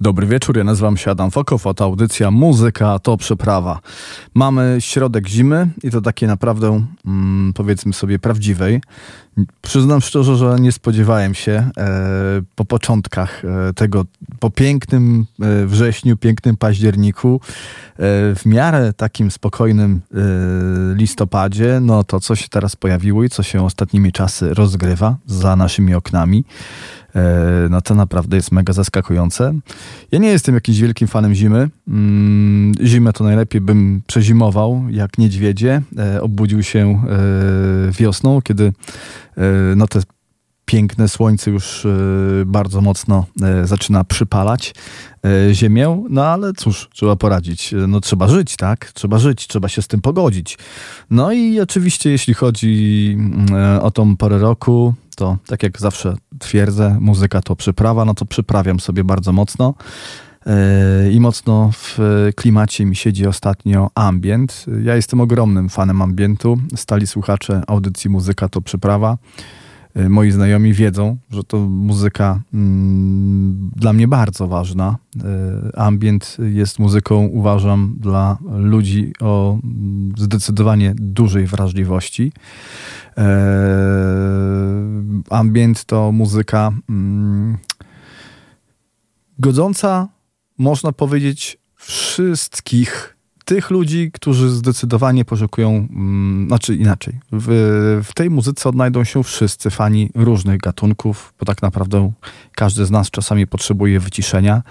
Dobry wieczór, ja nazywam się Adam Fokow, a ta audycja Muzyka to przeprawa. Mamy środek zimy i to takiej naprawdę, mm, powiedzmy sobie, prawdziwej. Przyznam szczerze, że nie spodziewałem się e, po początkach e, tego, po pięknym e, wrześniu, pięknym październiku, e, w miarę takim spokojnym e, listopadzie, no to co się teraz pojawiło i co się ostatnimi czasy rozgrywa za naszymi oknami. E, no to naprawdę jest mega zaskakujące. Ja nie jestem jakimś wielkim fanem zimy. Mm, zimę to najlepiej bym przezimował jak niedźwiedzie. E, obudził się e, wiosną, kiedy no te piękne słońce już bardzo mocno zaczyna przypalać ziemię, no ale cóż, trzeba poradzić. No trzeba żyć, tak? Trzeba żyć, trzeba się z tym pogodzić. No i oczywiście jeśli chodzi mm, o tą porę roku, to tak jak zawsze twierdzę, muzyka to przyprawa, no to przyprawiam sobie bardzo mocno. E, I mocno w klimacie mi siedzi ostatnio ambient. Ja jestem ogromnym fanem ambientu. Stali słuchacze audycji Muzyka to przyprawa. E, moi znajomi wiedzą, że to muzyka mm, dla mnie bardzo ważna. E, ambient jest muzyką, uważam, dla ludzi o mm, zdecydowanie dużej wrażliwości. E, ambient to muzyka mm, godząca, można powiedzieć, wszystkich tych ludzi, którzy zdecydowanie poszukują, mm, znaczy inaczej, w, w, tej muzyce odnajdą się wszyscy fani różnych gatunków, bo tak naprawdę każdy z nas czasami potrzebuje wyciszenia,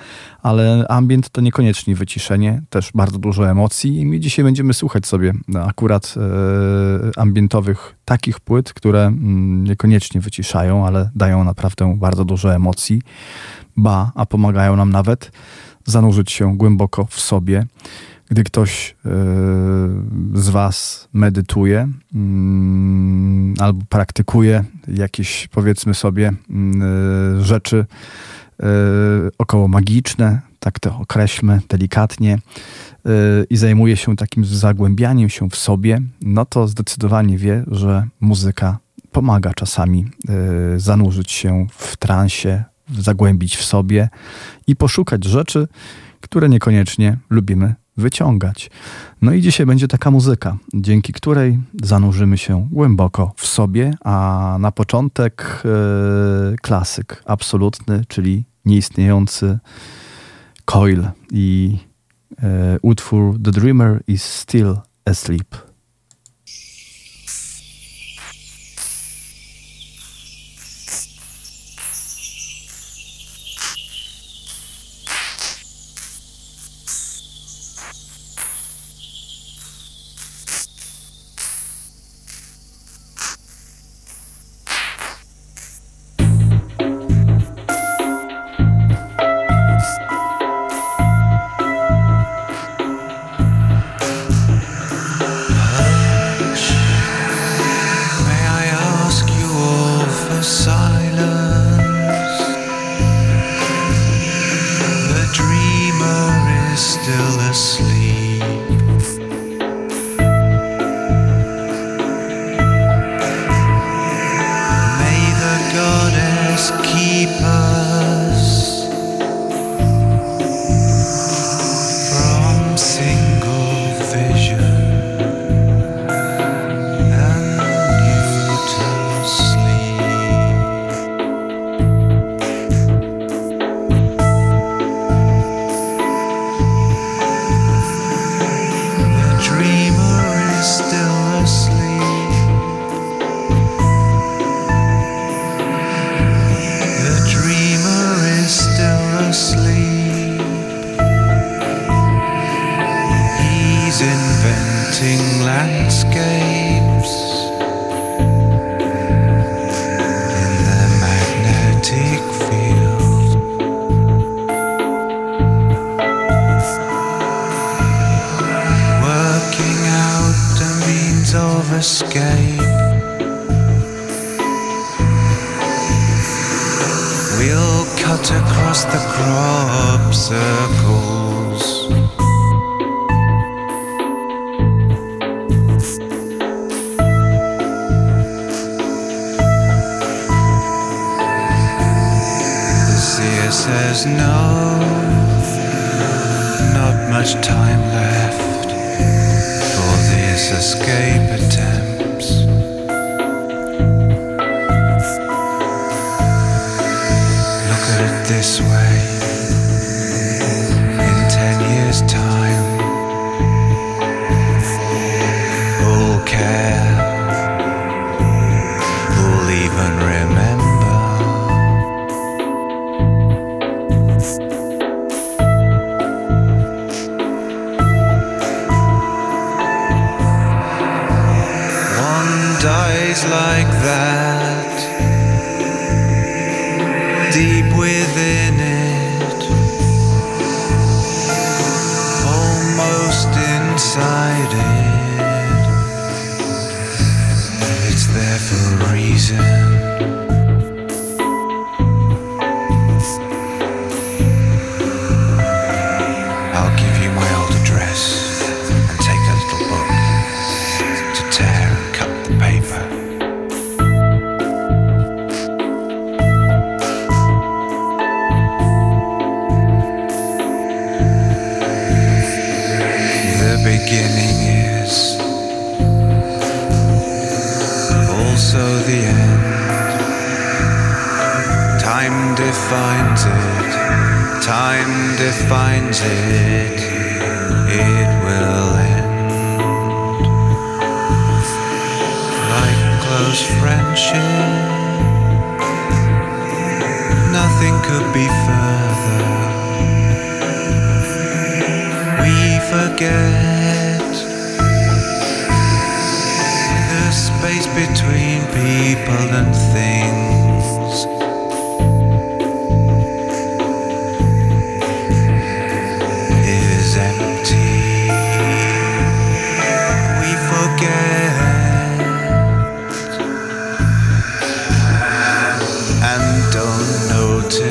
ale ambient to niekoniecznie wyciszenie, też bardzo dużo emocji i my dzisiaj będziemy słuchać sobie akurat e, ambientowych takich płyt, które mm, niekoniecznie wyciszają, ale dają naprawdę bardzo dużo emocji, ba, a pomagają nam nawet zanurzyć się głęboko w sobie gdy ktoś e, z Was medytuje mm, albo praktykuje jakieś, powiedzmy sobie, mm, e, rzeczy e, około magiczne, tak to określmy delikatnie, i zajmuje się takim zagłębianiem się w sobie, no to zdecydowanie wie, że muzyka pomaga czasami zanurzyć się w transie, zagłębić w sobie i poszukać rzeczy, które niekoniecznie lubimy wyciągać. No i dzisiaj będzie taka muzyka, dzięki której zanurzymy się głęboko w sobie, a na początek e, klasyk absolutny, czyli nieistniejący Coil i e, utwór The Dreamer is Still Asleep.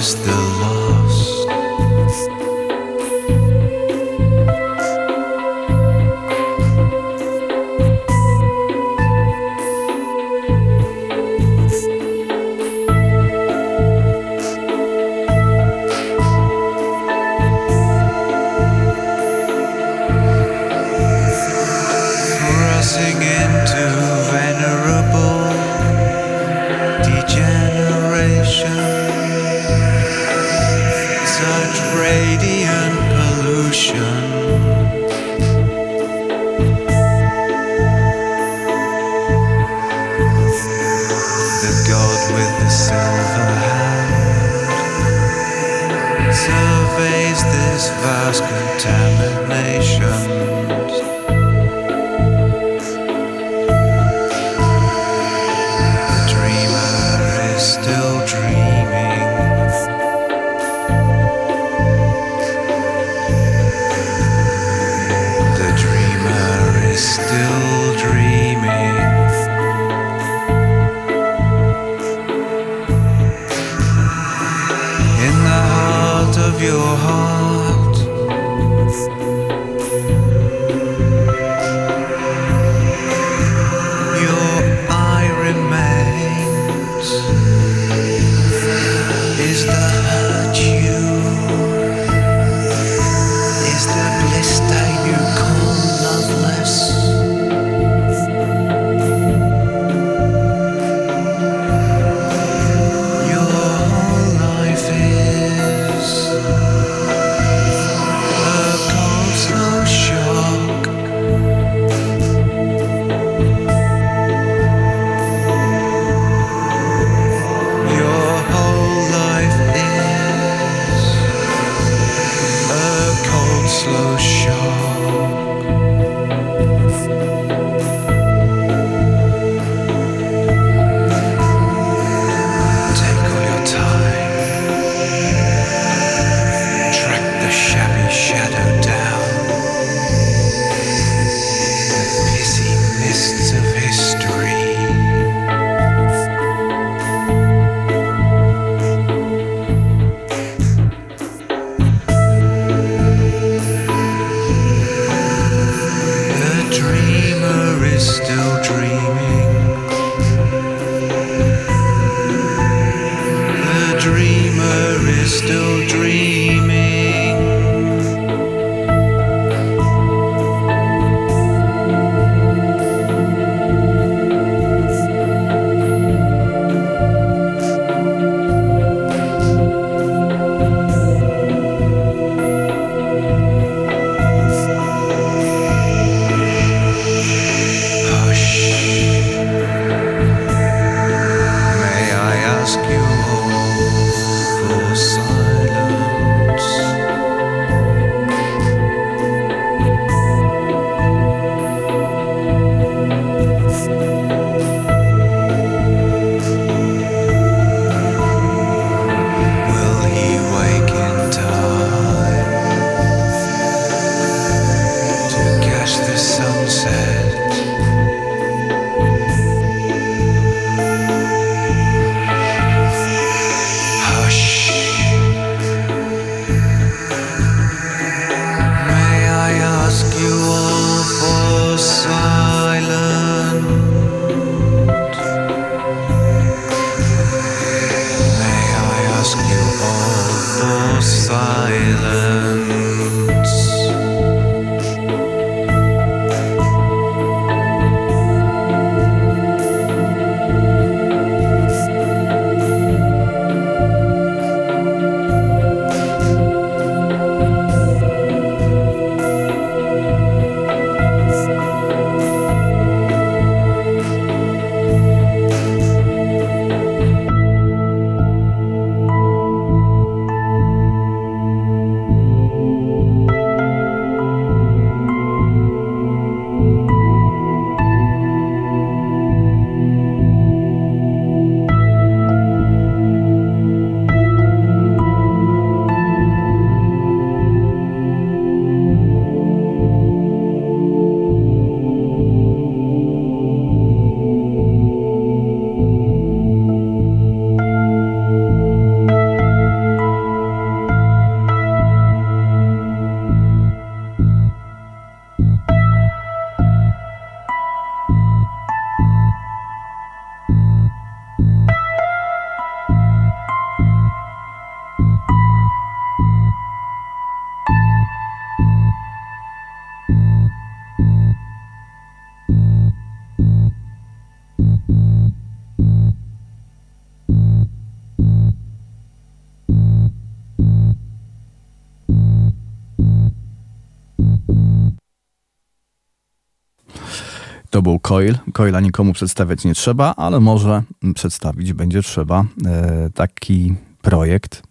still Coila nikomu przedstawiać nie trzeba, ale może przedstawić będzie trzeba e, taki projekt,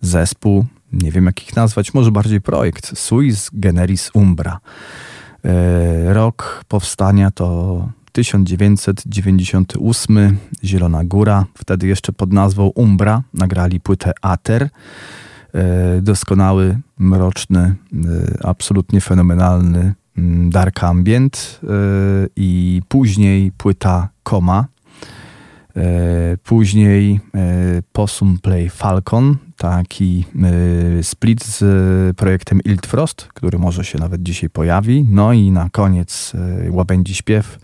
zespół, nie wiem jak ich nazwać, może bardziej projekt, Suis Generis Umbra. E, rok powstania to 1998, Zielona Góra, wtedy jeszcze pod nazwą Umbra, nagrali płytę Ater. E, doskonały, mroczny, absolutnie fenomenalny Dark Ambient e, i później płyta Koma. E, Później e, Possum Play Falcon, taki split z projektem Iltfrost, który może się nawet dzisiaj pojawi. No i na koniec łabędzi śpiew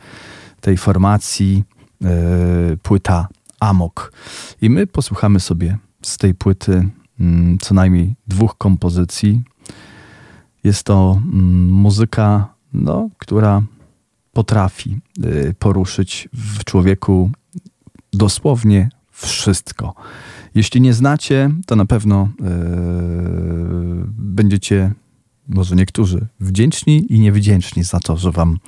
tej formacji, płyta Amok. I my posłuchamy sobie z tej płyty mm, co najmniej dwóch kompozycji. Jest to mm, muzyka, no, która potrafi y, poruszyć w człowieku dosłownie wszystko. Jeśli nie znacie, to na pewno y, będziecie, może niektórzy, wdzięczni i niewdzięczni za to, że wam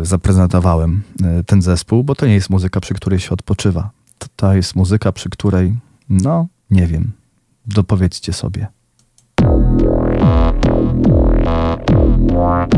y, zaprezentowałem y, ten zespół, bo to nie jest muzyka, przy której się odpoczywa. To, to jest muzyka, przy której, no, nie wiem, dopowiedzcie sobie. Thank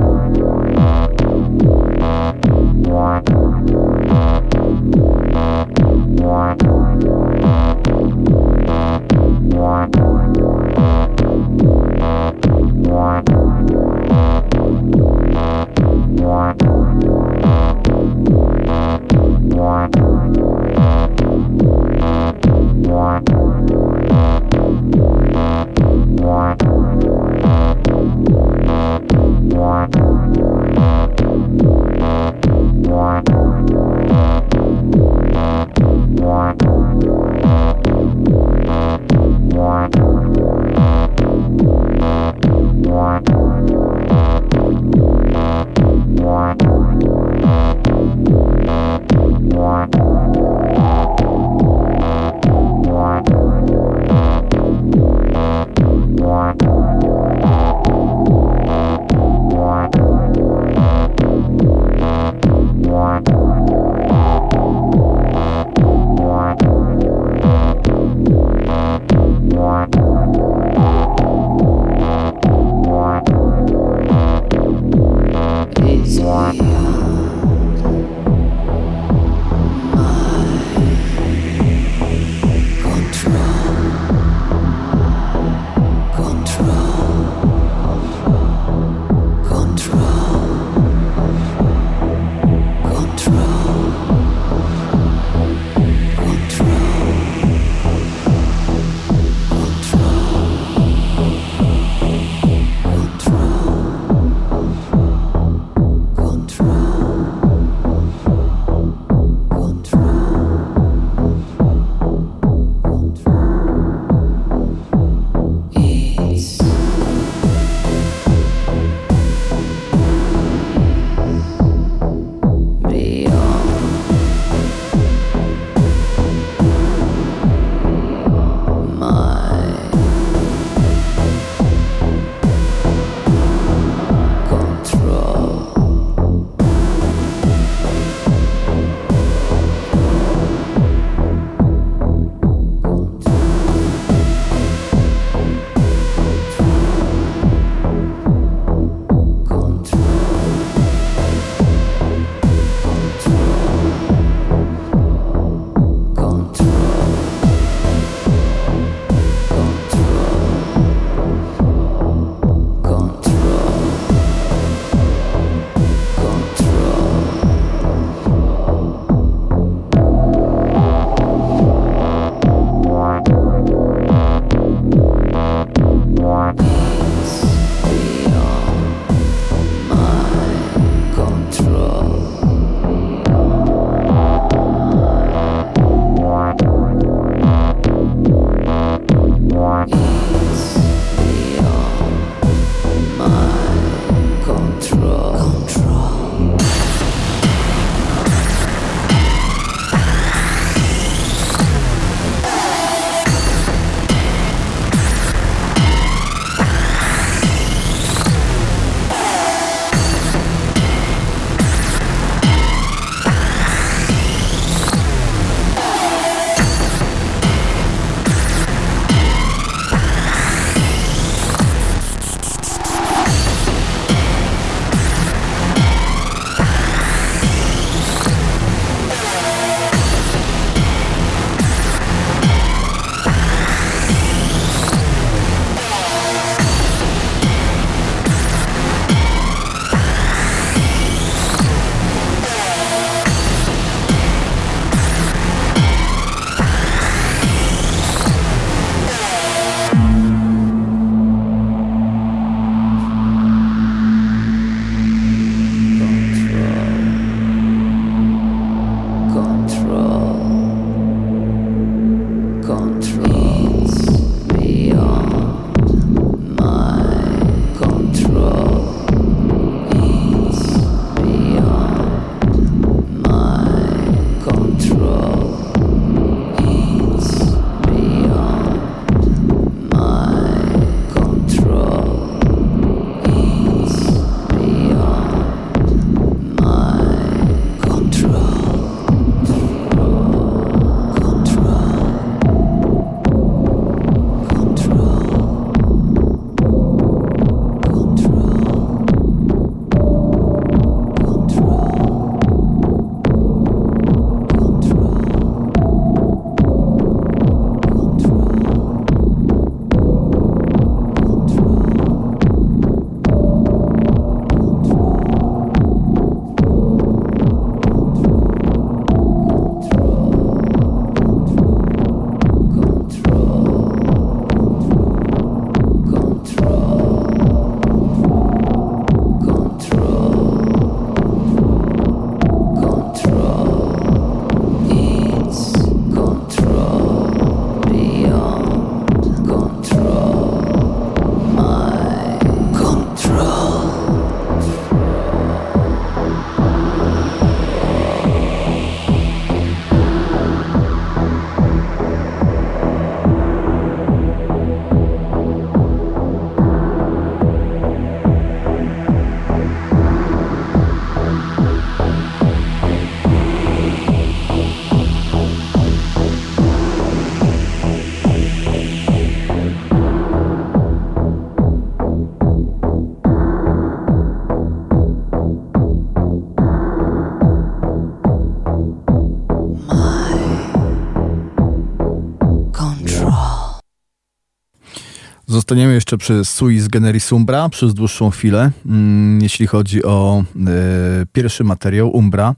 Zostaniemy jeszcze przy Suis Generis Umbra przez dłuższą chwilę, mm, jeśli chodzi o e, pierwszy materiał Umbra,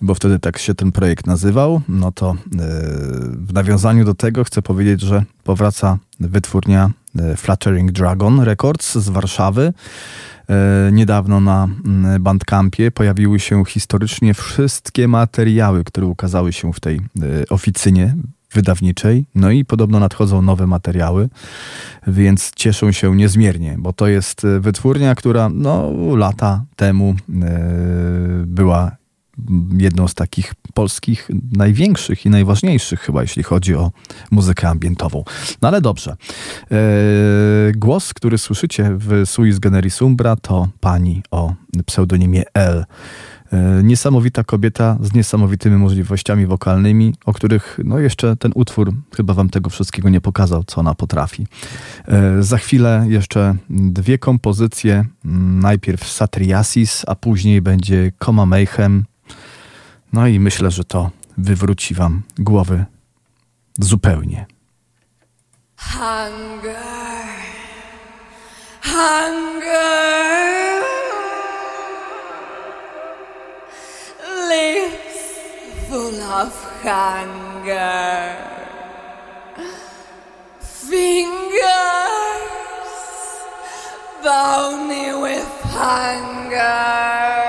bo wtedy tak się ten projekt nazywał. No to e, w nawiązaniu do tego chcę powiedzieć, że powraca wytwórnia e, Fluttering Dragon Records z Warszawy. Niedawno na mm, Bandcampie pojawiły się historycznie wszystkie materiały, które ukazały się w tej oficynie wydawniczej. No i podobno nadchodzą nowe materiały, więc cieszą się niezmiernie, bo to jest e, wytwórnia, która no, lata temu była jedną z takich polskich największych i najważniejszych chyba, jeśli chodzi o muzykę ambientową. No ale dobrze. E, głos, który słyszycie w Suis Generis Umbra to pani o pseudonimie L. E, niesamowita kobieta z niesamowitymi możliwościami wokalnymi, o których no jeszcze ten utwór chyba wam tego wszystkiego nie pokazał, co ona potrafi. E, za chwilę jeszcze dwie kompozycje. Najpierw Satriasis, a później będzie Coma Mayhem, no i myślę, że to wywróci wam głowy zupełnie. Hunger, hunger, of hunger, fingers bony with hunger.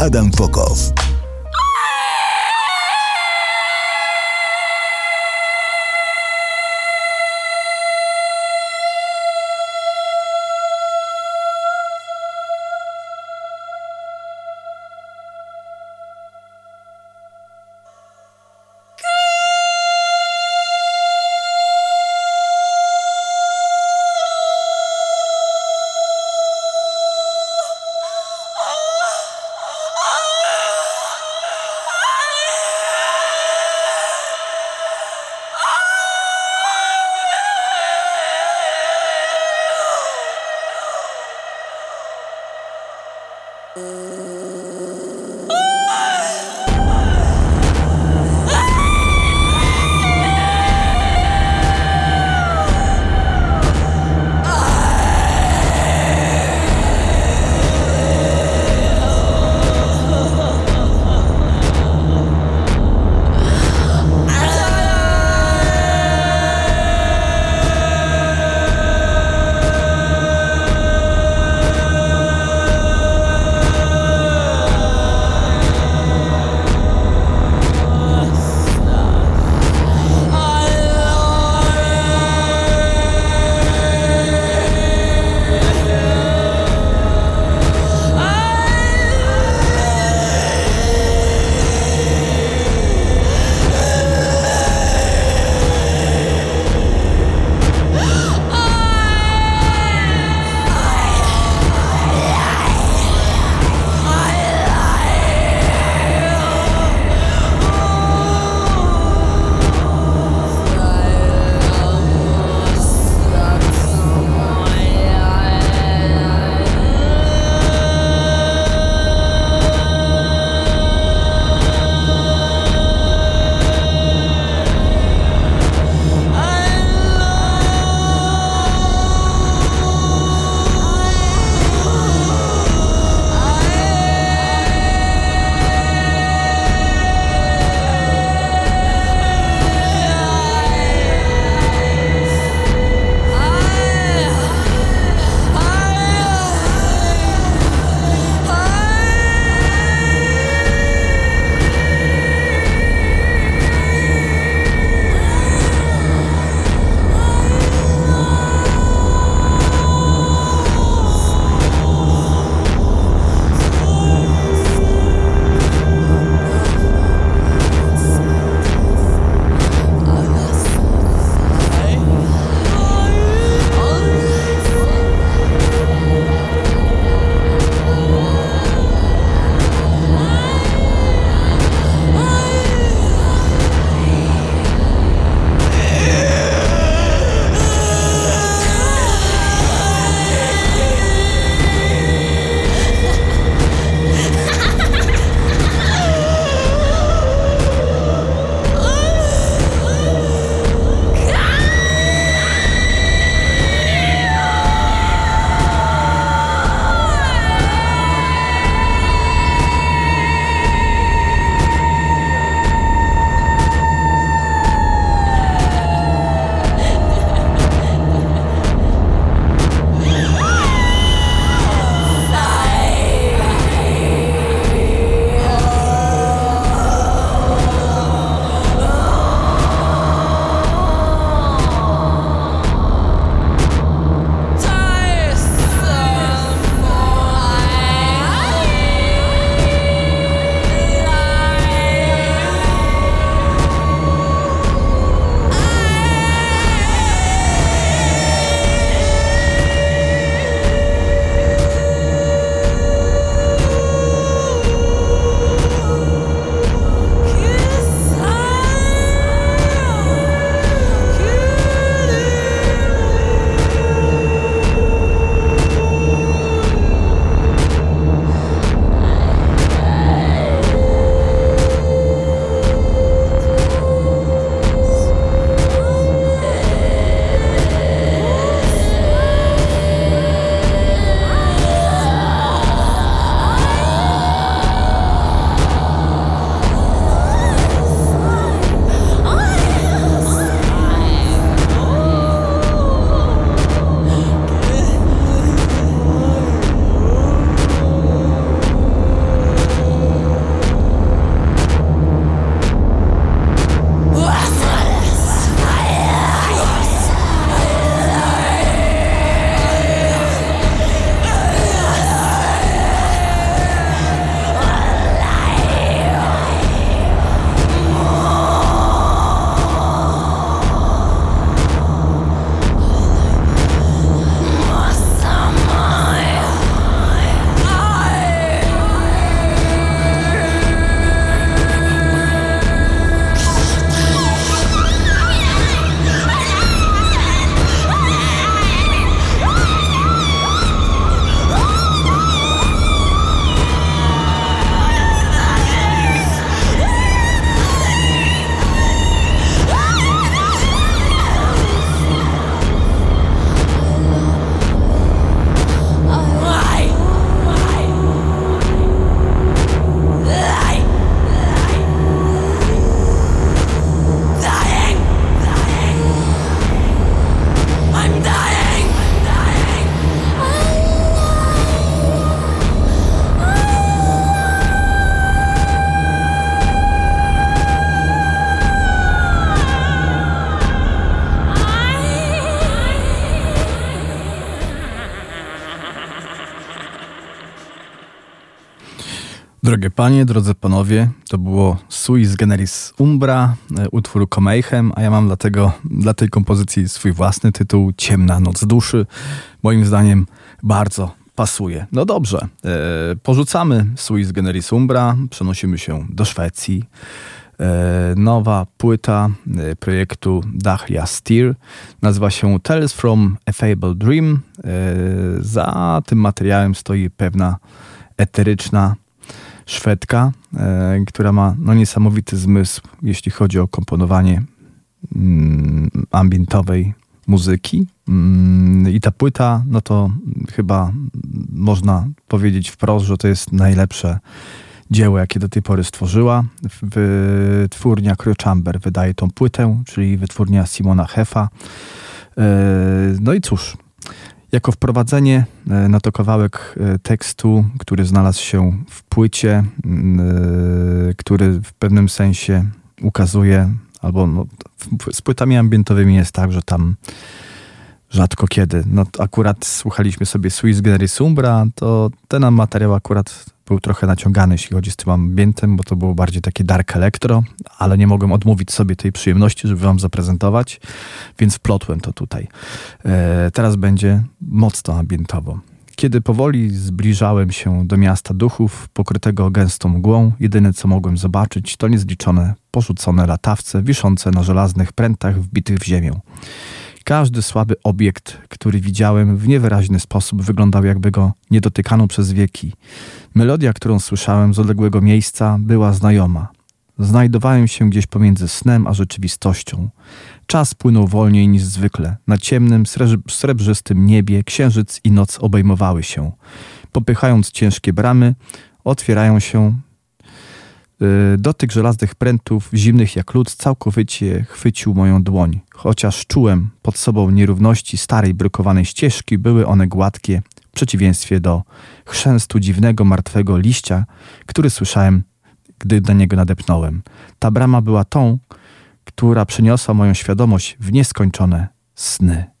Adam Fokow. Drogie panie, drodzy panowie, to było Suis Generis Umbra, e, utwór Komejchem, a ja mam dlatego, dla tej kompozycji swój własny tytuł Ciemna Noc Duszy. Moim zdaniem bardzo pasuje. No dobrze, e, porzucamy Suis Generis Umbra, przenosimy się do Szwecji. E, nowa płyta projektu Dahlia Steer nazywa się Tales from a Fable Dream. Za tym materiałem stoi pewna eteryczna Szwedka, e, która ma no, niesamowity zmysł, jeśli chodzi o komponowanie mm, ambientowej muzyki. Mm, I ta płyta, no to chyba można powiedzieć wprost, że to jest najlepsze dzieło, jakie do tej pory stworzyła. Wytwórnia Crochamber wydaje tą płytę, czyli wytwórnia Simona Hefa. E, no i cóż, jako wprowadzenie e, na to kawałek e, tekstu, który znalazł się w płycie, który w pewnym sensie ukazuje, albo no, z płytami ambientowymi jest tak, że tam rzadko kiedy. No, akurat słuchaliśmy sobie Swiss Generis Umbra, to ten materiał akurat był trochę naciągany, jeśli chodzi z tym ambientem, bo to było bardziej takie dark electro, ale nie mogłem odmówić sobie tej przyjemności, żeby wam zaprezentować, więc wplotłem to tutaj. E, teraz będzie mocno ambientowo. Kiedy powoli zbliżałem się do miasta duchów, pokrytego gęstą mgłą, jedyne co mogłem zobaczyć to niezliczone, porzucone latawce wiszące na żelaznych prętach wbitych w ziemię. Każdy słaby obiekt, który widziałem, w niewyraźny sposób wyglądał, jakby go nie dotykano przez wieki. Melodia, którą słyszałem z odległego miejsca, była znajoma. Znajdowałem się gdzieś pomiędzy snem a rzeczywistością. Czas płynął wolniej niż zwykle. Na ciemnym, srebrzystym niebie księżyc i noc obejmowały się. Popychając ciężkie bramy, otwierają się dotyk żelaznych prętów, zimnych jak lód, całkowicie chwycił moją dłoń. Chociaż czułem pod sobą nierówności starej, brukowanej ścieżki, były one gładkie, w przeciwieństwie do chrzęstu dziwnego, martwego liścia, który słyszałem, gdy do niego nadepnąłem. Ta brama była tą, która przeniosła moją świadomość w nieskończone sny.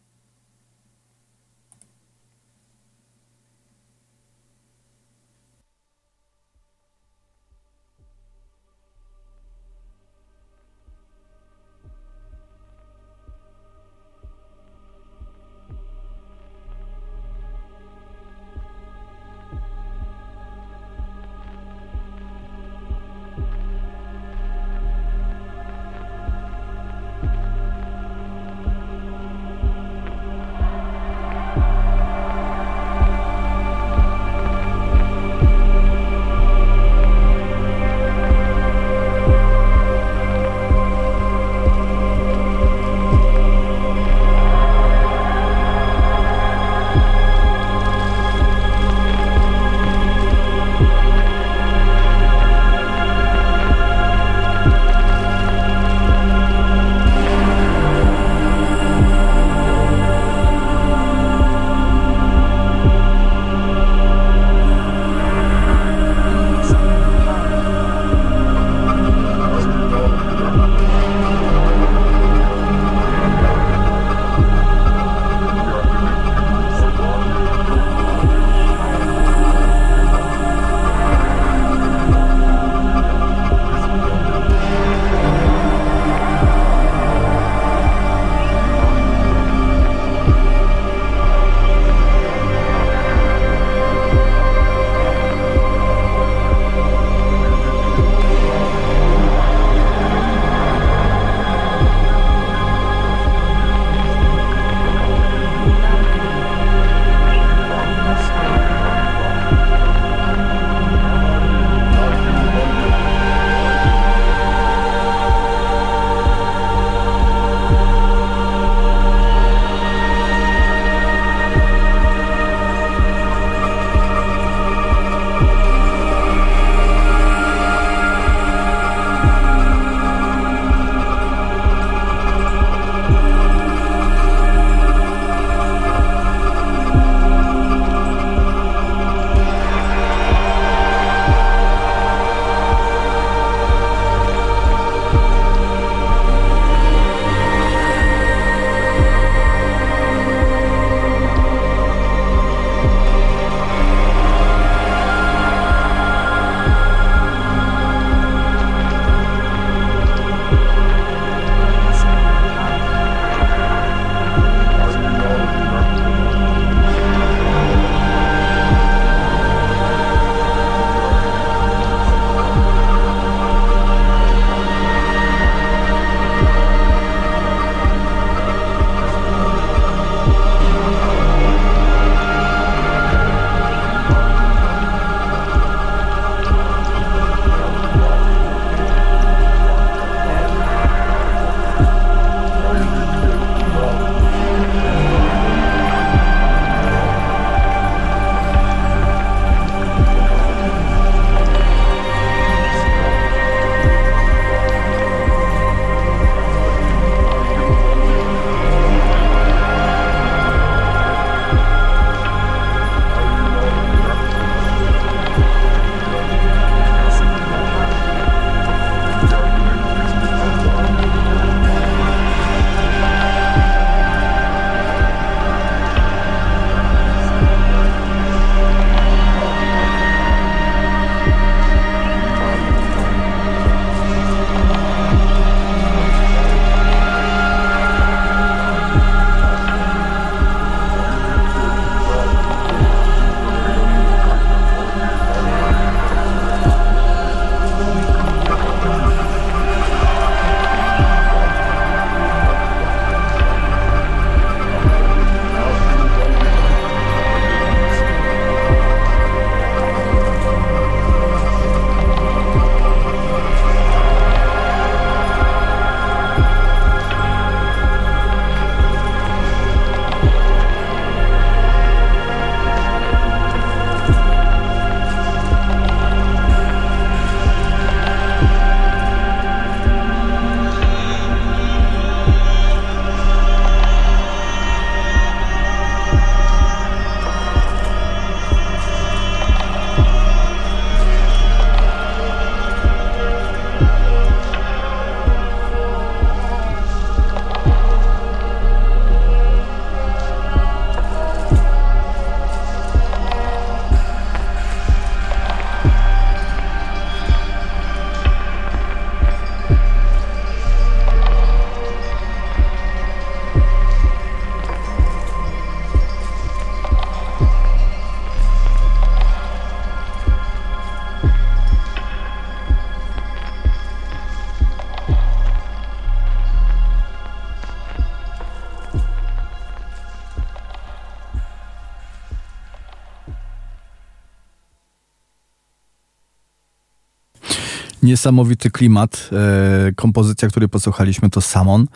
Niesamowity klimat. E, kompozycja, której posłuchaliśmy to Samon.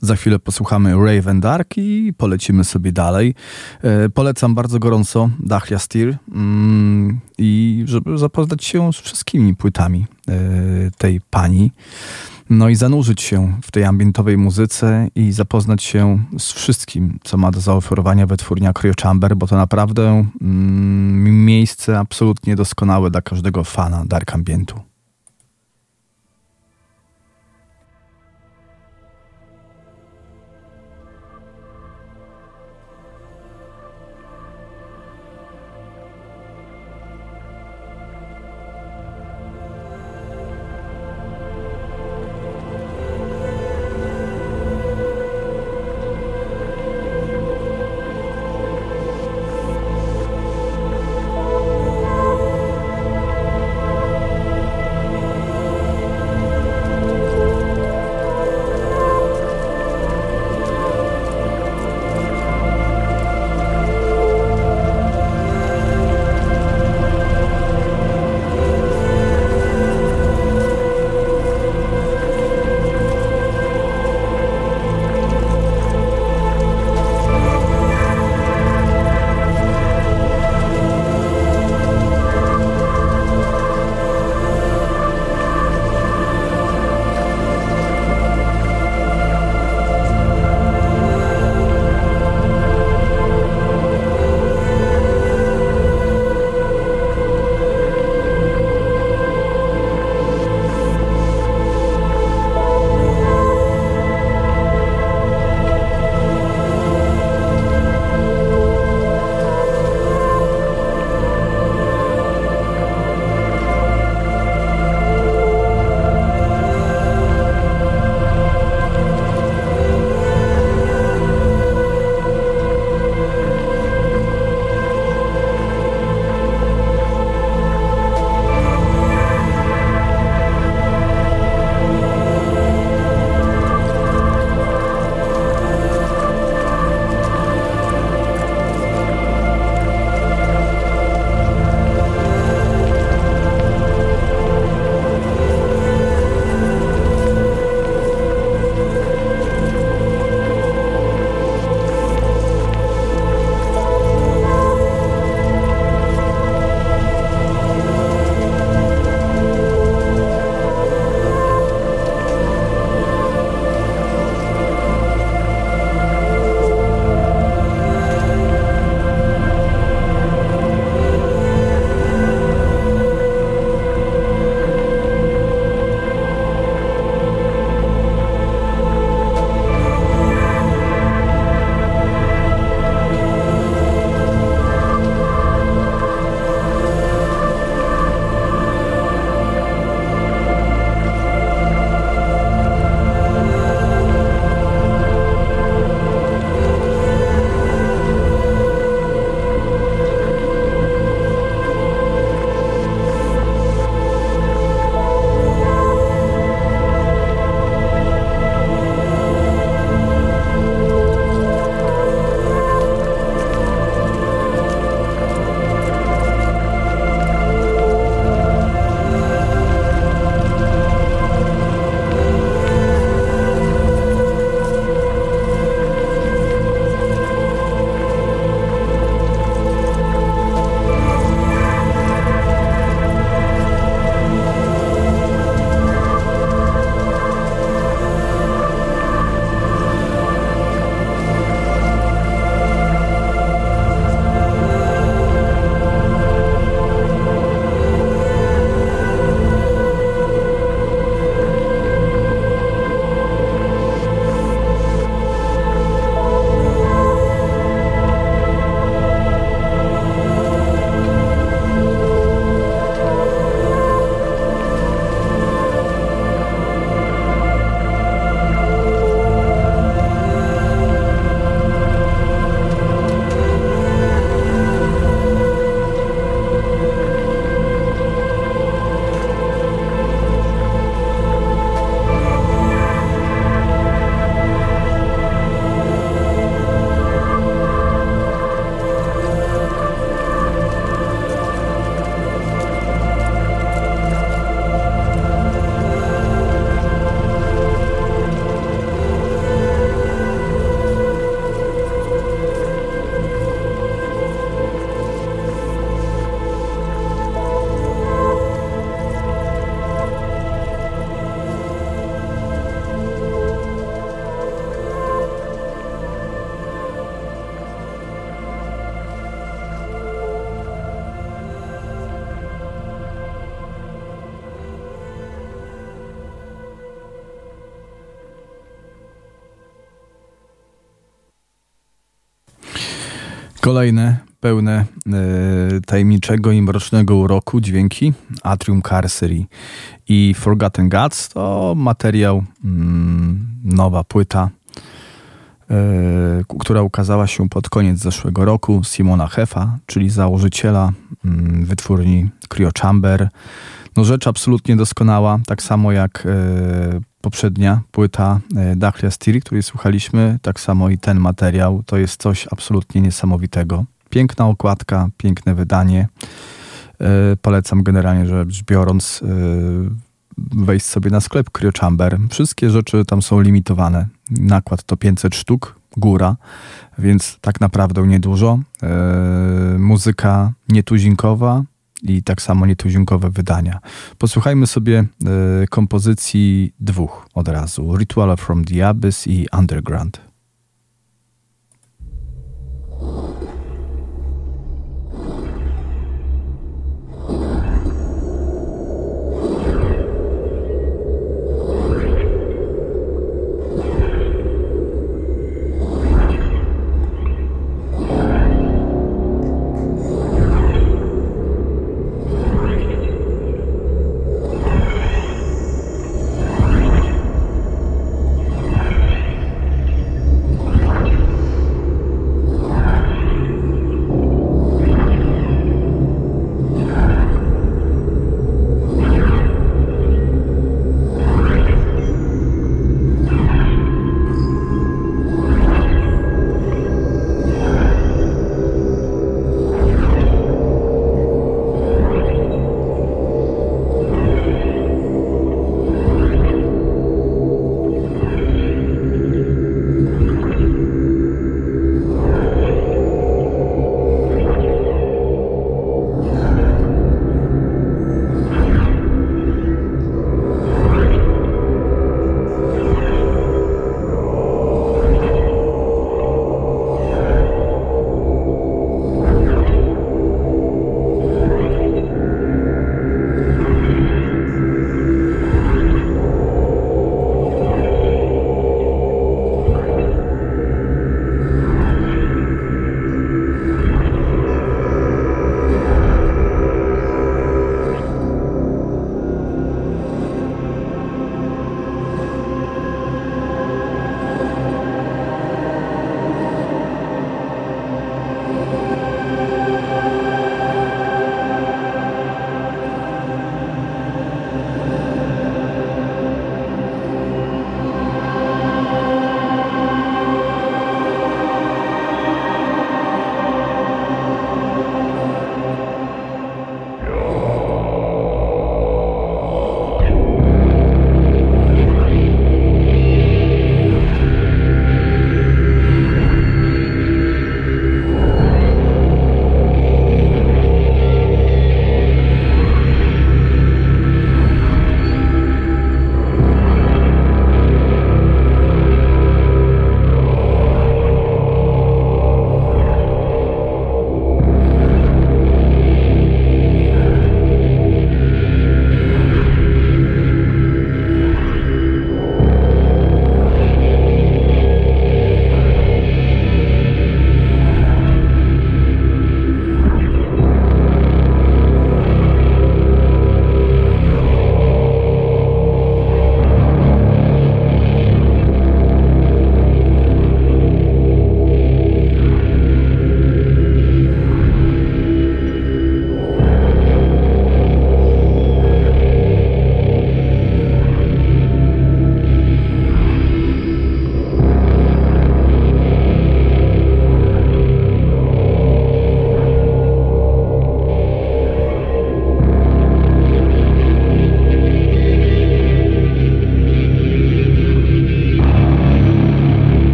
Za chwilę posłuchamy Raven Dark i polecimy sobie dalej. E, polecam bardzo gorąco Dachlia Steer mm, i żeby zapoznać się z wszystkimi płytami e, tej pani. No i zanurzyć się w tej ambientowej muzyce i zapoznać się z wszystkim, co ma do zaoferowania wytwórnia Cryo Chamber, bo to naprawdę mm, miejsce absolutnie doskonałe dla każdego fana dark ambientu. Kolejne pełne e, tajemniczego i mrocznego uroku dźwięki. Atrium Carcery i Forgotten Gods. To materiał, mm, nowa płyta, e, która ukazała się pod koniec zeszłego roku. Simona Hefa, czyli założyciela mm, wytwórni Cryo Chamber. No rzecz absolutnie doskonała, tak samo jak e, poprzednia płyta e, Dachlia Stiri, której słuchaliśmy, tak samo i ten materiał, to jest coś absolutnie niesamowitego. Piękna okładka, piękne wydanie. E, polecam generalnie rzecz biorąc e, wejść sobie na sklep Cryo Chamber. Wszystkie rzeczy tam są limitowane. Nakład to 500 sztuk, góra, więc tak naprawdę niedużo. Muzyka nietuzinkowa, i tak samo nietuzinkowe wydania. Posłuchajmy sobie y, kompozycji dwóch od razu: Ritual from the Abyss i Underground.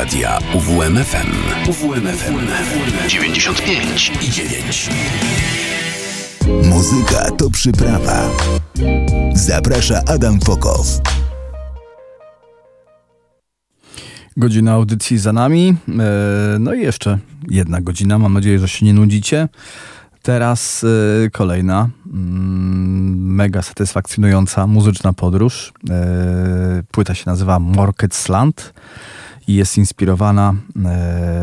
Radia UWMFM. UWMFM 95 i 9. Muzyka to przyprawa. Zaprasza Adam Fokow. Godzina audycji za nami. E, no i jeszcze jedna godzina. Mam nadzieję, że się nie nudzicie. Teraz e, kolejna mm, mega satysfakcjonująca muzyczna podróż. E, płyta się nazywa Morketsland i jest inspirowana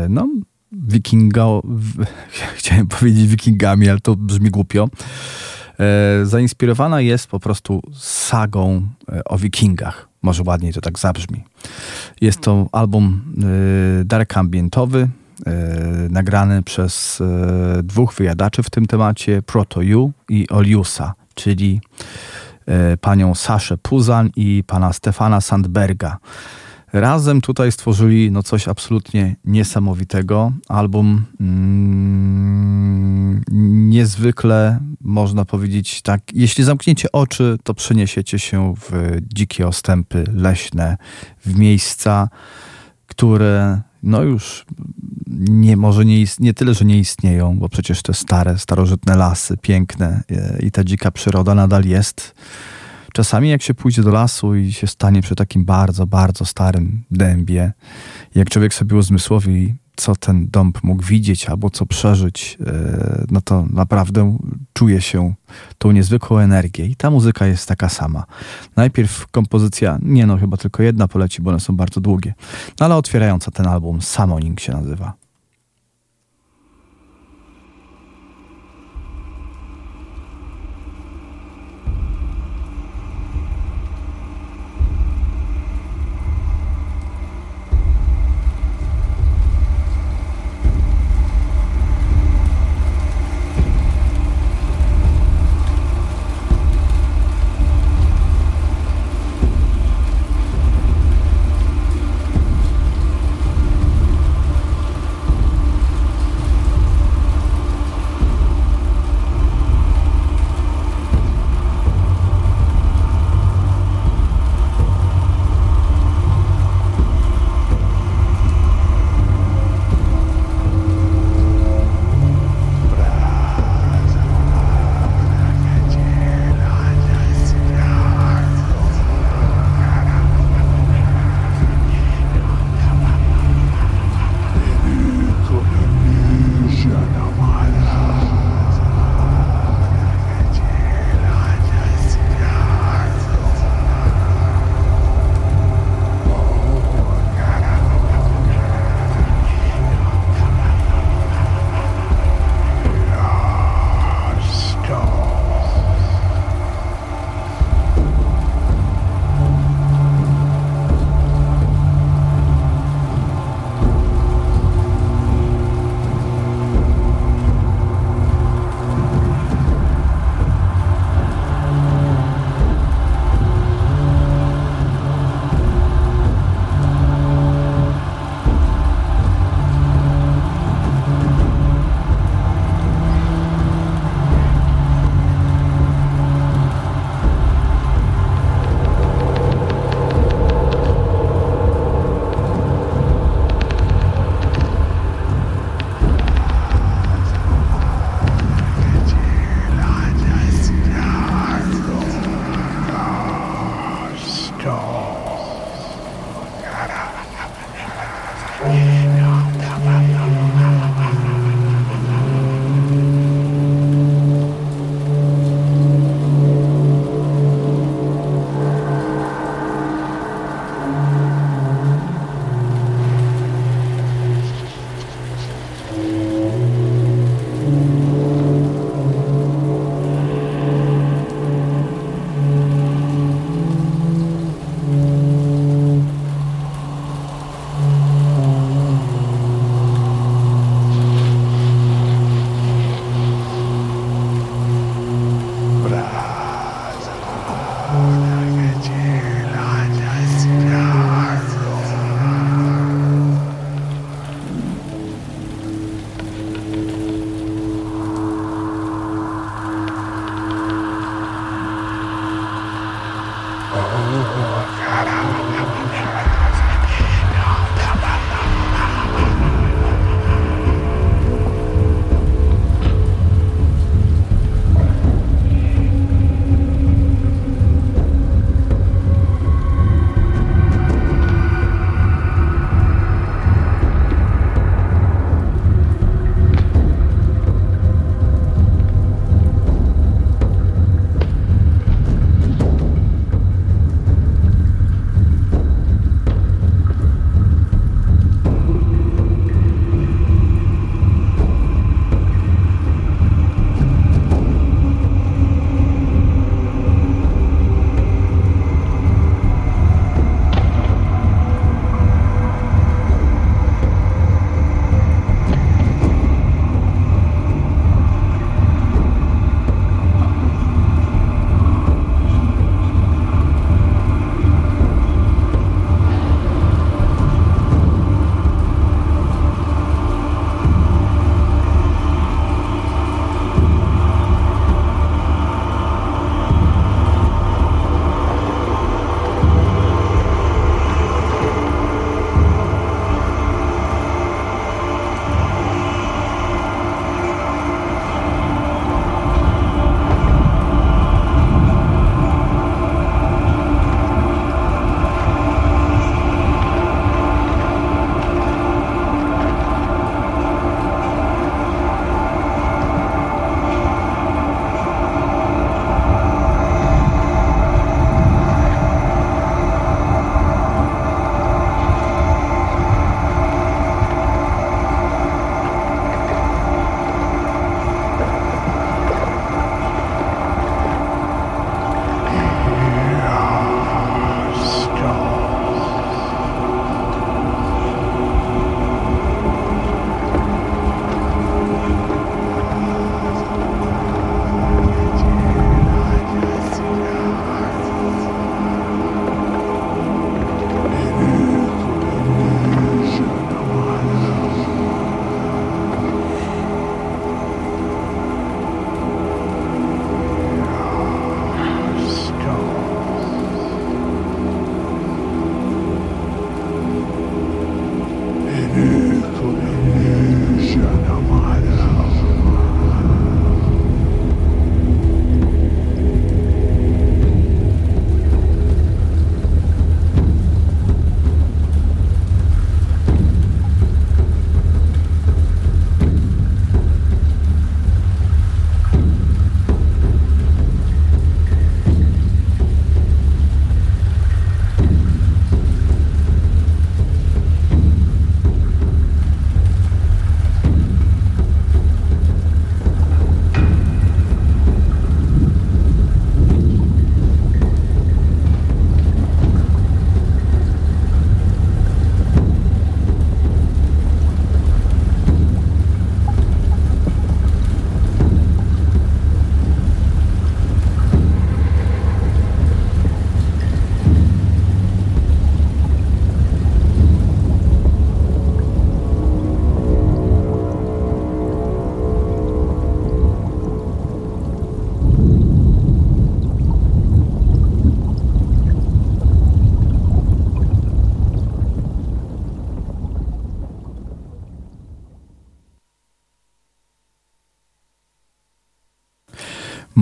no, wikinga, w, chciałem powiedzieć wikingami, ale to brzmi głupio. Zainspirowana jest po prostu sagą o wikingach. Może ładniej to tak zabrzmi. Jest to album dark ambientowy, nagrany przez dwóch wyjadaczy w tym temacie, Proto You i Oliusa, czyli panią Saszę Puzan i pana Stefana Sandberga. Razem tutaj stworzyli no coś absolutnie niesamowitego. Album mm, niezwykle, można powiedzieć tak, jeśli zamkniecie oczy, to przeniesiecie się w dzikie ostępy leśne, w miejsca, które no już nie, może nie, nie tyle, że nie istnieją, bo przecież te stare, starożytne lasy, piękne e, i ta dzika przyroda nadal jest Czasami jak się pójdzie do lasu i się stanie przy takim bardzo, bardzo starym dębie, jak człowiek sobie uzmysłowi, co ten dąb mógł widzieć albo co przeżyć, e, no to naprawdę czuje się tą niezwykłą energię. I ta muzyka jest taka sama. Najpierw kompozycja, nie no, chyba tylko jedna poleci, bo one są bardzo długie, no ale otwierająca ten album, Summoning się nazywa.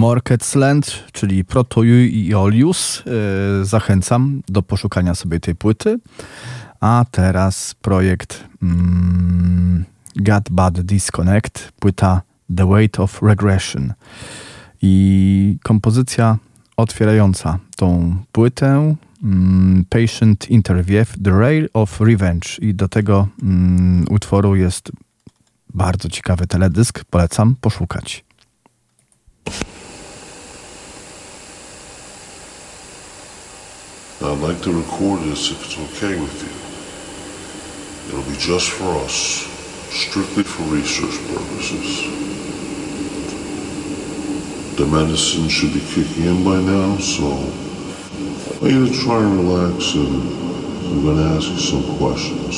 Morketsland, czyli Protoju i Olius. Yy, zachęcam do poszukania sobie tej płyty. A teraz projekt mm, Got Bad Disconnect, płyta The Weight of Regression. I kompozycja otwierająca tą płytę mm, Patient Interview, The Rail of Revenge. I do tego mm, utworu jest bardzo ciekawy teledysk. Polecam poszukać. I'd like to record this if it's okay with you. It'll be just for us, strictly for research purposes. The medicine should be kicking in by now, so I want you to try and relax and I'm going to ask you some questions.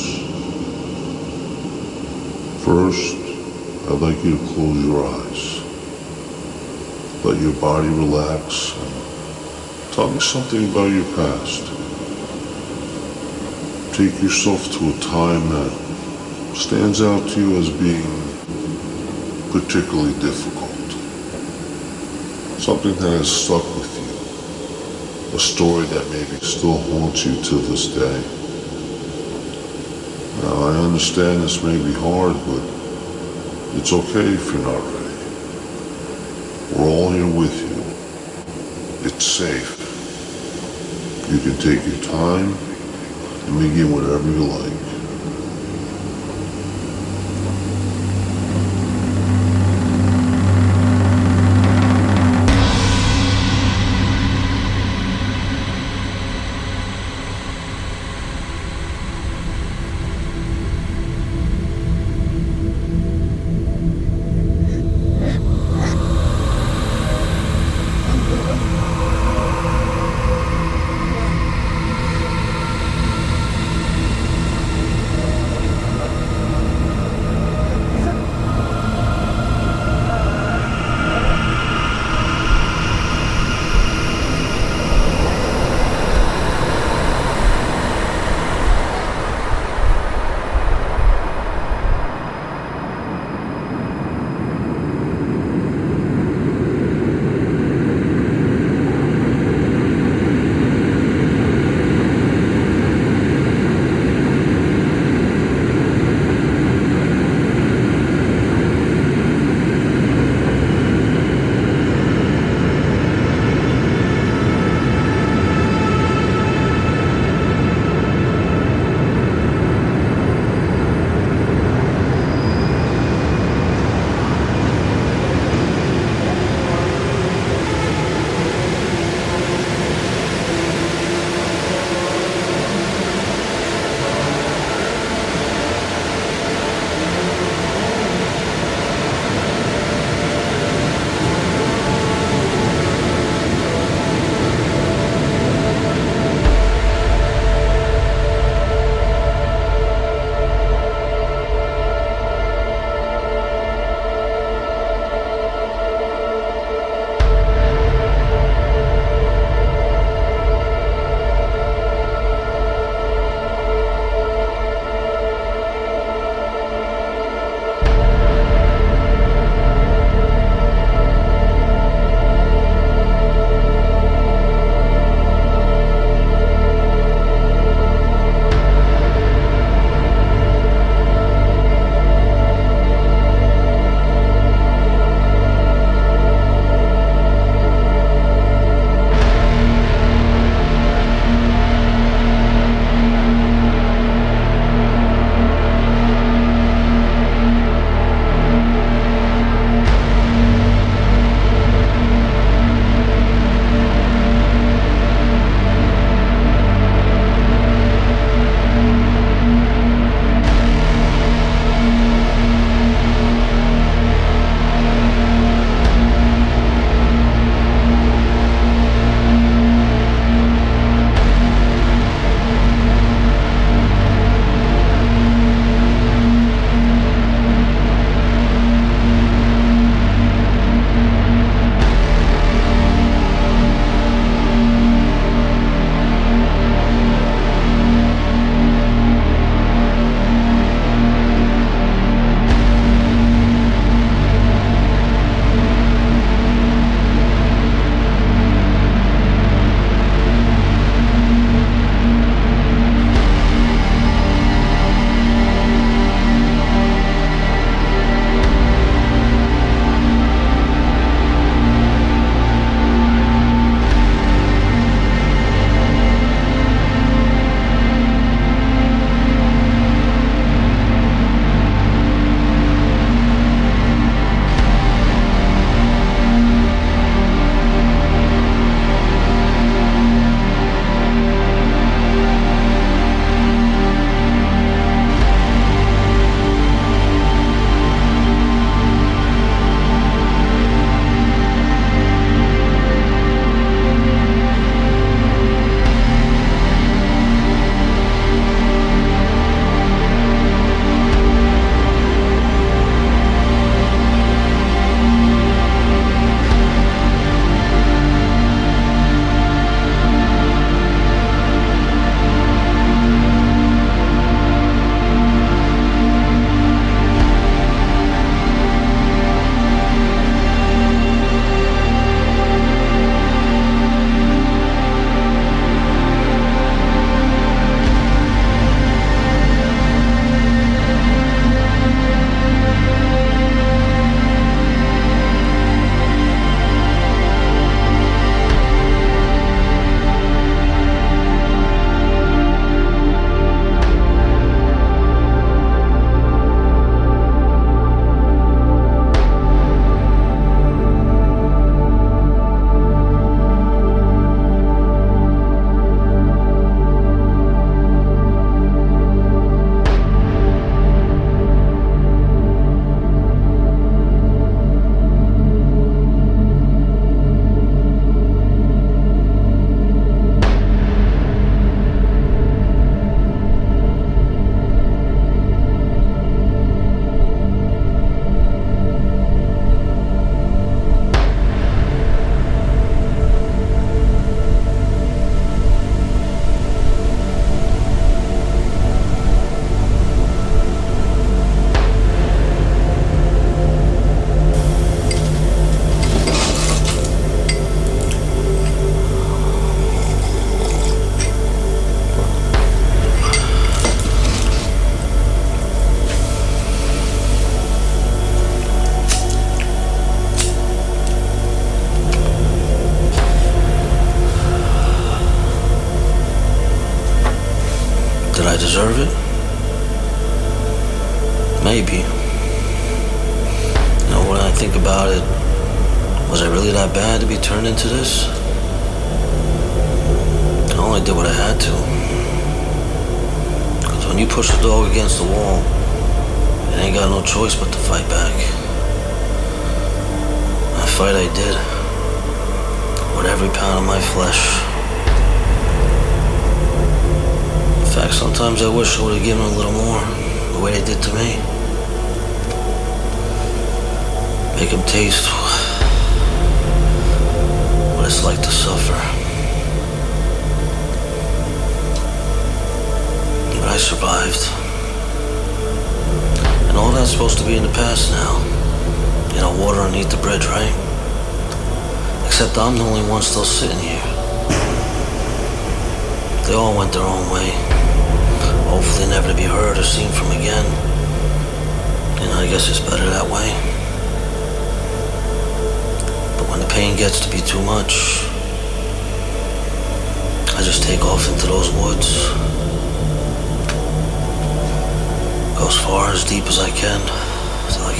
First, I'd like you to close your eyes. Let your body relax tell me something about your past. Take yourself to a time that stands out to you as being particularly difficult. Something that has stuck with you. A story that maybe still haunts you to this day. Now, I understand this may be hard, but it's okay if you're not ready. We're all here with you. It's safe. You can take your time and begin whatever you like.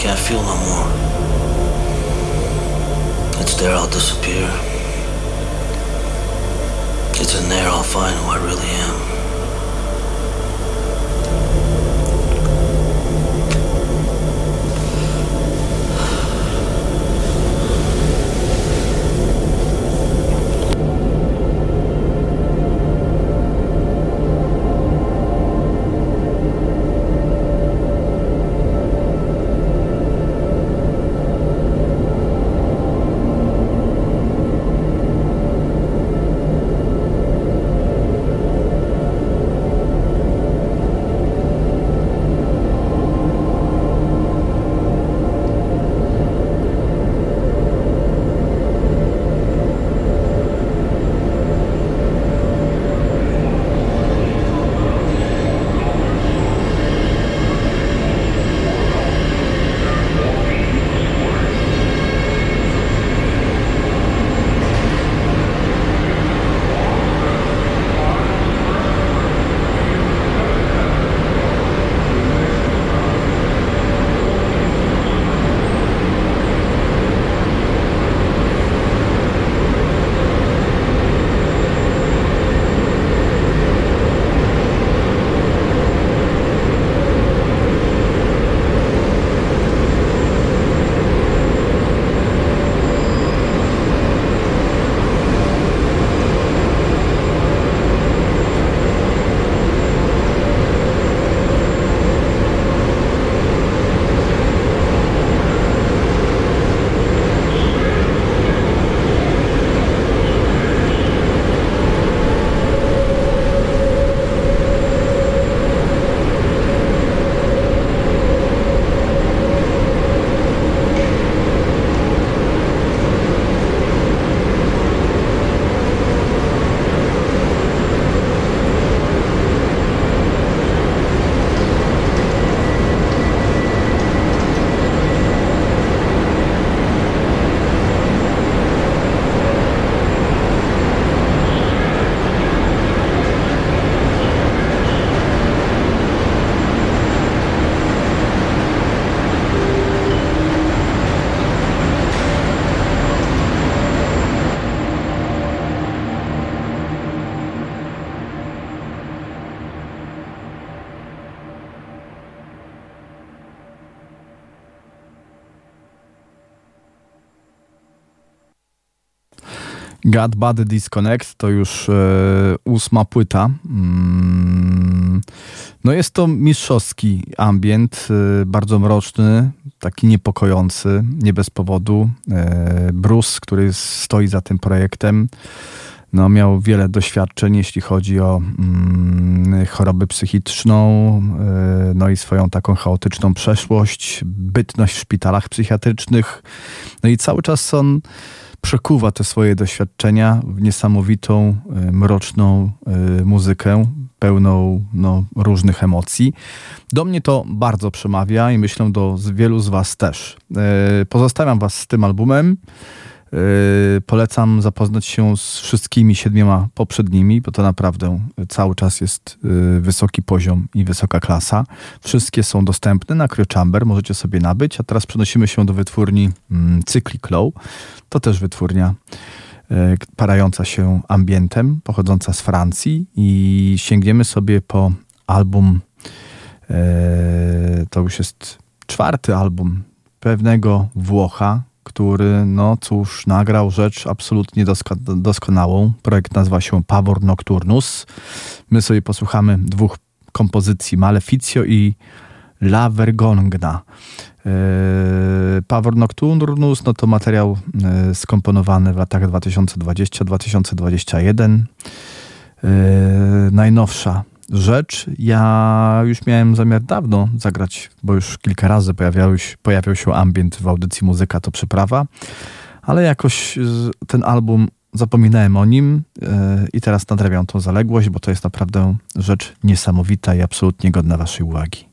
Can't feel no more. It's there I'll disappear. It's in there I'll find who I really am. God Bad Disconnect to już e, ósma płyta. Mm, no jest to mistrzowski ambient, e, bardzo mroczny, taki niepokojący, nie bez powodu. E, Bruce, który stoi za tym projektem, no, miał wiele doświadczeń, jeśli chodzi o mm, chorobę psychiczną, e, no i swoją taką chaotyczną przeszłość, bytność w szpitalach psychiatrycznych. No i cały czas on przekuwa te swoje doświadczenia w niesamowitą, e, mroczną e, muzykę, pełną no, różnych emocji. Do mnie to bardzo przemawia i myślę do wielu z Was też. E, pozostawiam Was z tym albumem. Yy, polecam zapoznać się z wszystkimi siedmioma poprzednimi, bo to naprawdę cały czas jest yy, wysoki poziom i wysoka klasa. Wszystkie są dostępne na CryoChamber, możecie sobie nabyć, a teraz przenosimy się do wytwórni mm, Cyclic Low. To też wytwórnia yy, parająca się ambientem, pochodząca z Francji i sięgniemy sobie po album, to już jest czwarty album pewnego Włocha, który, no cóż, nagrał rzecz absolutnie dosko doskonałą. Projekt nazywa się Pavor Nocturnus. My sobie posłuchamy dwóch kompozycji, Maleficio i La Vergongna. Yy, Pavor Nocturnus no to materiał yy, skomponowany w latach 2020-2021. Yy, najnowsza rzecz. Ja już miałem zamiar dawno zagrać, bo już kilka razy pojawiał się, ambient w audycji Muzyka to Przyprawa, ale jakoś ten album zapominałem o nim yy, i teraz nadrabiam tą zaległość, bo to jest naprawdę rzecz niesamowita i absolutnie godna waszej uwagi.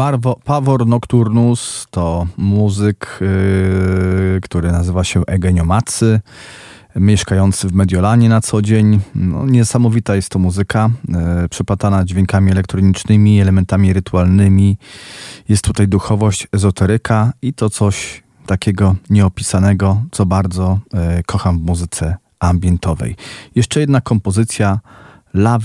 Parwo, Pawor Nocturnus to muzyk, yy, który nazywa się Egenio Macy, mieszkający w Mediolanie na co dzień. No, niesamowita jest to muzyka, yy, przepatana dźwiękami elektronicznymi, elementami rytualnymi. Jest tutaj duchowość, ezoteryka i to coś takiego nieopisanego, co bardzo yy, kocham w muzyce ambientowej. Jeszcze jedna kompozycja La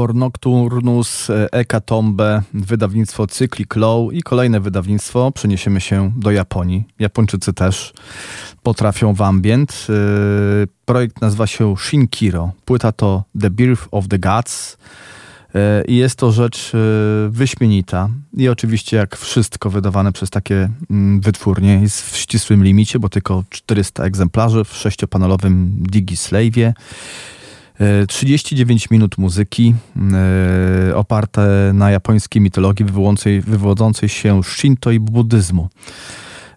Pavor Nocturnus, e, Ekatombe, wydawnictwo Cyclic Low i kolejne wydawnictwo. Przeniesiemy się do Japonii. Japończycy też potrafią w ambient. E, projekt nazywa się Shinkiro. Płyta to The Birth of the Gods. E, I jest to rzecz wyśmienita. I oczywiście, jak wszystko wydawane przez takie mm, wytwórnie, jest w ścisłym limicie, bo tylko 400 egzemplarzy w sześciopanelowym Digi Slave'ie. 39 minut muzyki e, oparte na japońskiej mitologii wywodzącej się z Shinto i buddyzmu.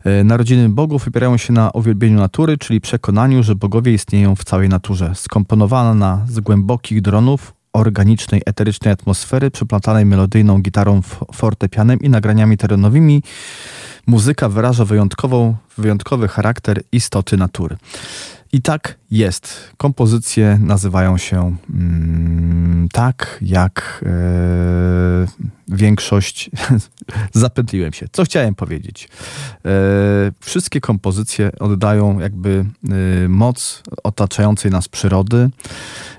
E, narodziny bogów opierają się na uwielbieniu natury, czyli przekonaniu, że bogowie istnieją w całej naturze. Skomponowana z głębokich dronów, organicznej, eterycznej atmosfery, przyplatanej melodyjną gitarą, fortepianem i nagraniami terenowymi, muzyka wyraża wyjątkową, wyjątkowy charakter istoty natury. I tak jest. Kompozycje nazywają się mm, tak, jak e, większość. Zapętliłem się. Co chciałem powiedzieć? E, wszystkie kompozycje oddają jakby e, moc otaczającej nas przyrody.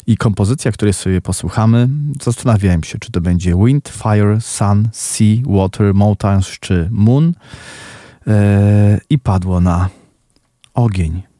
I kompozycja, której sobie posłuchamy, zastanawiałem się, czy to będzie Wind, Fire, Sun, Sea, Water, Mountains czy Moon. I padło na ogień.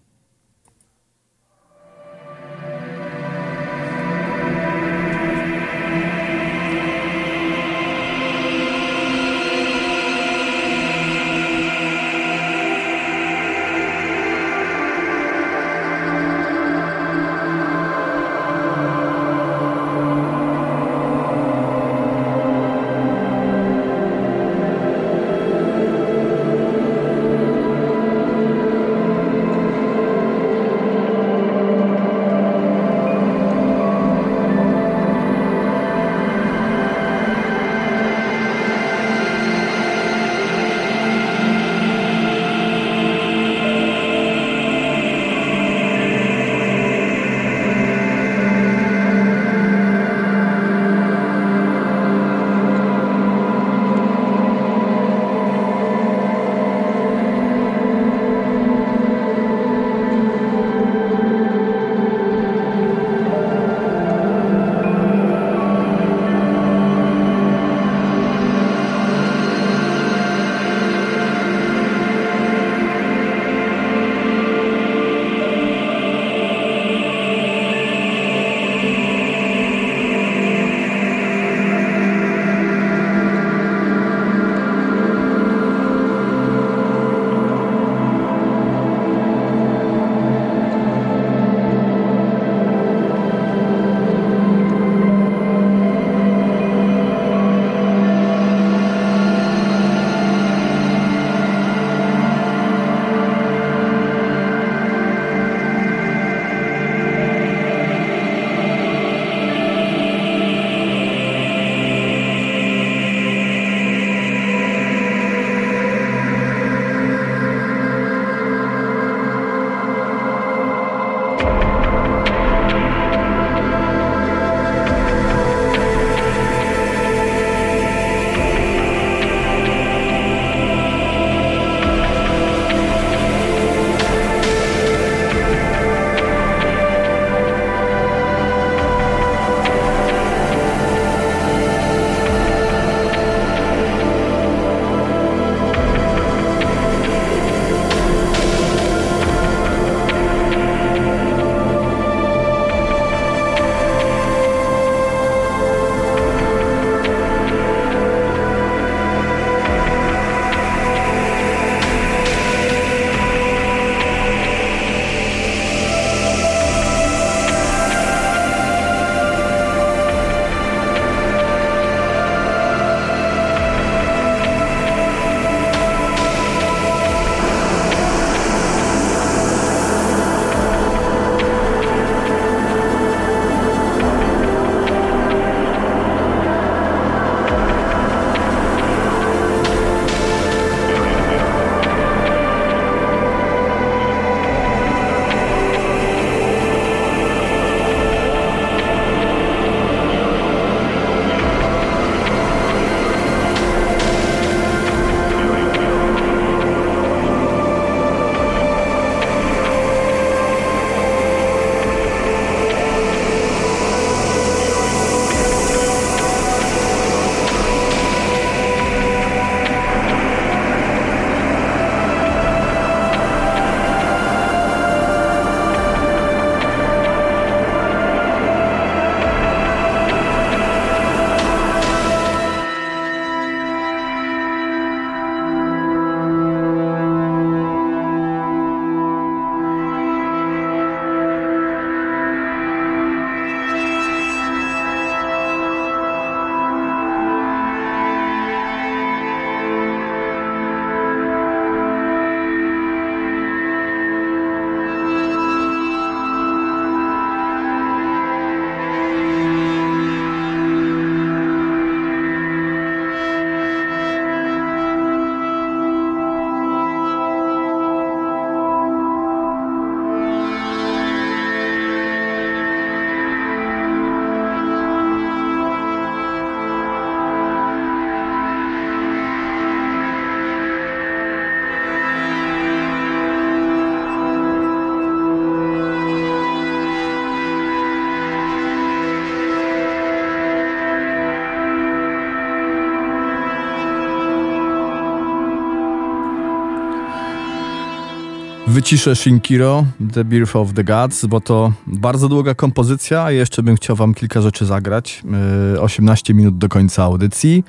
Wyciszę Shinkiro, The Birth of the Gods, bo to bardzo długa kompozycja, jeszcze bym chciał wam kilka rzeczy zagrać. Yy, 18 minut do końca audycji.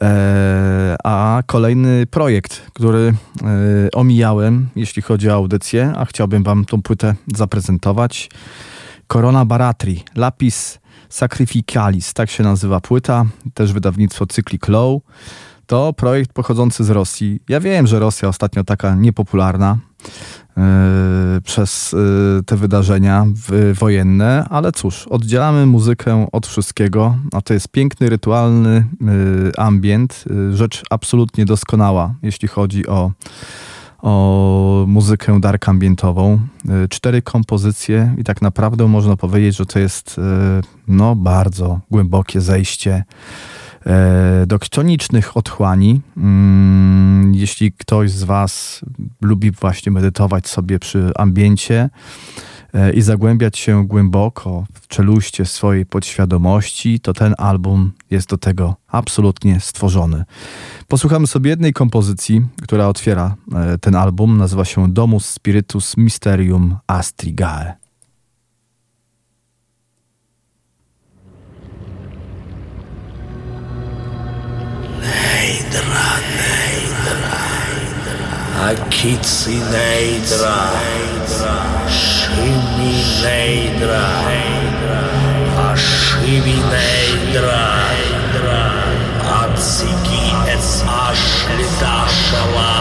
Yy, a kolejny projekt, który yy, omijałem, jeśli chodzi o audycję, a chciałbym wam tą płytę zaprezentować. Corona Baratri, Lapis Sacrificalis, tak się nazywa płyta, też wydawnictwo Cyclic Low. To projekt pochodzący z Rosji. Ja wiem, że Rosja ostatnio taka niepopularna przez yy, te wydarzenia wojenne, ale cóż, oddzielamy muzykę od wszystkiego, a to jest piękny, rytualny yy, ambient, rzecz absolutnie doskonała, jeśli chodzi o, o muzykę dark ambientową. Cztery kompozycje i tak naprawdę można powiedzieć, że to jest no, bardzo głębokie zejście E, do ktonicznych otchłani. Mm, jeśli ktoś z Was lubi właśnie medytować sobie przy ambiencie e, i zagłębiać się głęboko w czeluście swojej podświadomości, to ten album jest do tego absolutnie stworzony. Posłuchamy sobie jednej kompozycji, która otwiera e, ten album. Nazywa się Domus Spiritus Mysterium Astrigae. Нейдра, Нейдра, Акици Нейдра, Шими Нейдра, Ашиви Нейдра, Ацики Эц Ашлиташала.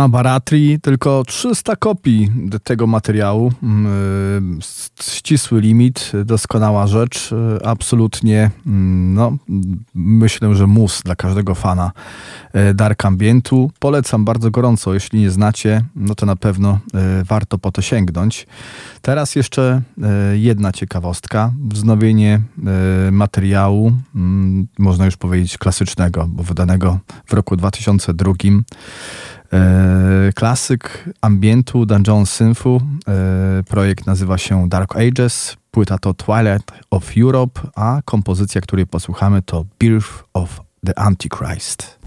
Johna Baratri tylko 300 kopii tego materiału. Mm, e, ścisły limit, doskonała rzecz. E, absolutnie, mm, no, myślę, że mus dla każdego fana e, Dark Ambientu. Polecam bardzo gorąco. Jeśli nie znacie, no to na pewno warto po to sięgnąć. Teraz jeszcze jedna ciekawostka. Wznowienie materiału, mm, można już powiedzieć klasycznego, bo wydanego w roku 2002 E, klasyk ambientu Dungeon Synthu. E, projekt nazywa się Dark Ages. Płyta to Twilight of Europe, a kompozycja, której posłuchamy to Birth of the Antichrist.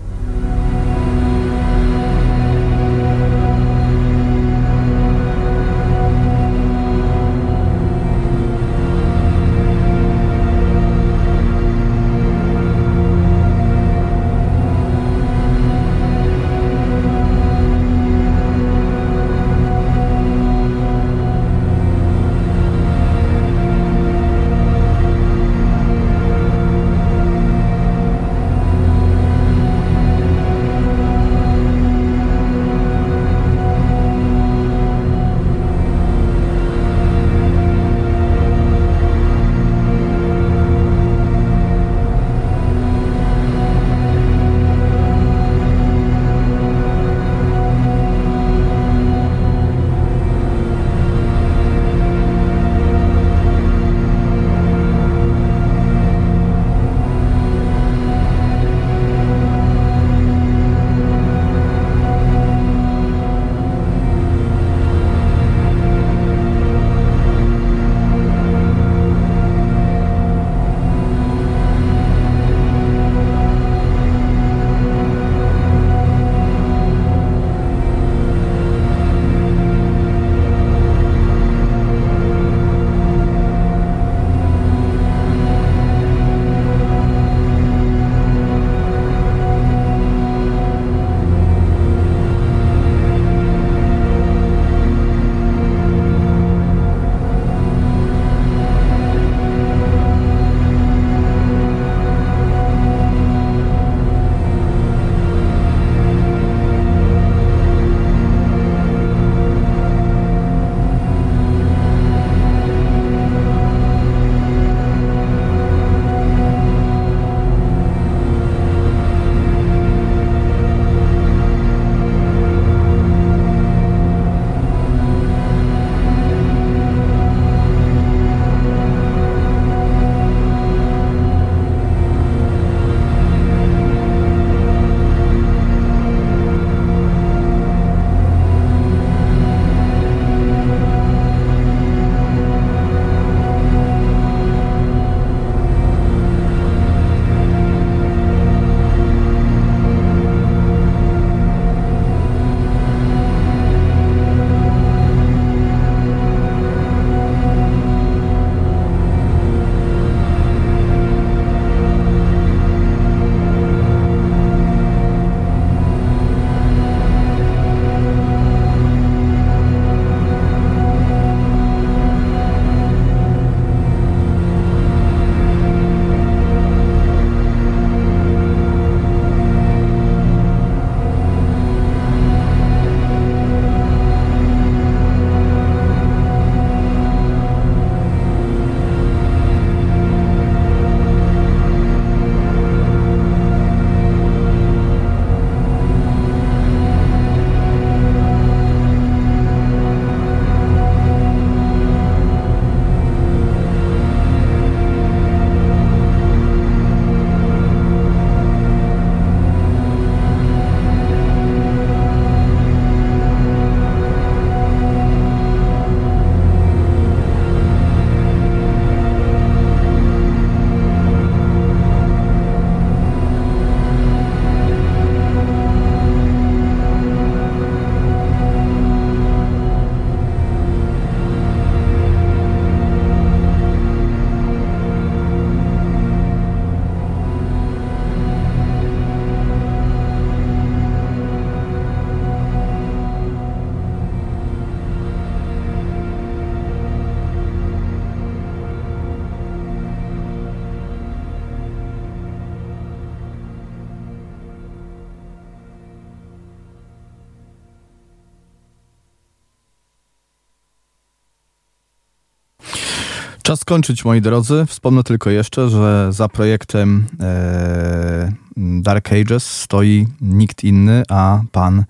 Czas skończyć, moi drodzy. Wspomnę tylko jeszcze, że za projektem e, Dark Ages stoi nikt inny, a pan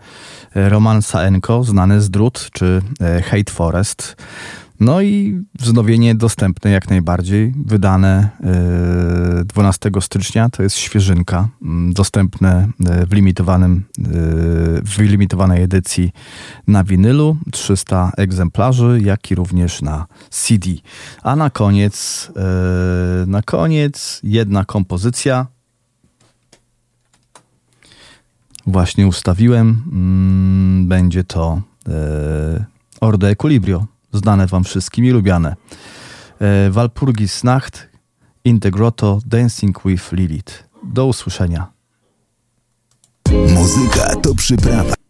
Roman Saenko, znany z Drut czy e, Hate Forest. No i wznowienie dostępne jak najbardziej, wydane e, 12 stycznia, to jest świeżynka, m, dostępne e, w limitowanym, e, w limitowanej edycji na winylu, 300 egzemplarzy, jak i również na CD. A na koniec, e, na koniec jedna kompozycja. Właśnie ustawiłem, mm, będzie to e, Orde Equilibrio znane wam wszystkim i lubiane. E, Walpurgis Nacht, Integroto, Dancing with Lilith. Do usłyszenia. Muzyka to przyprawa.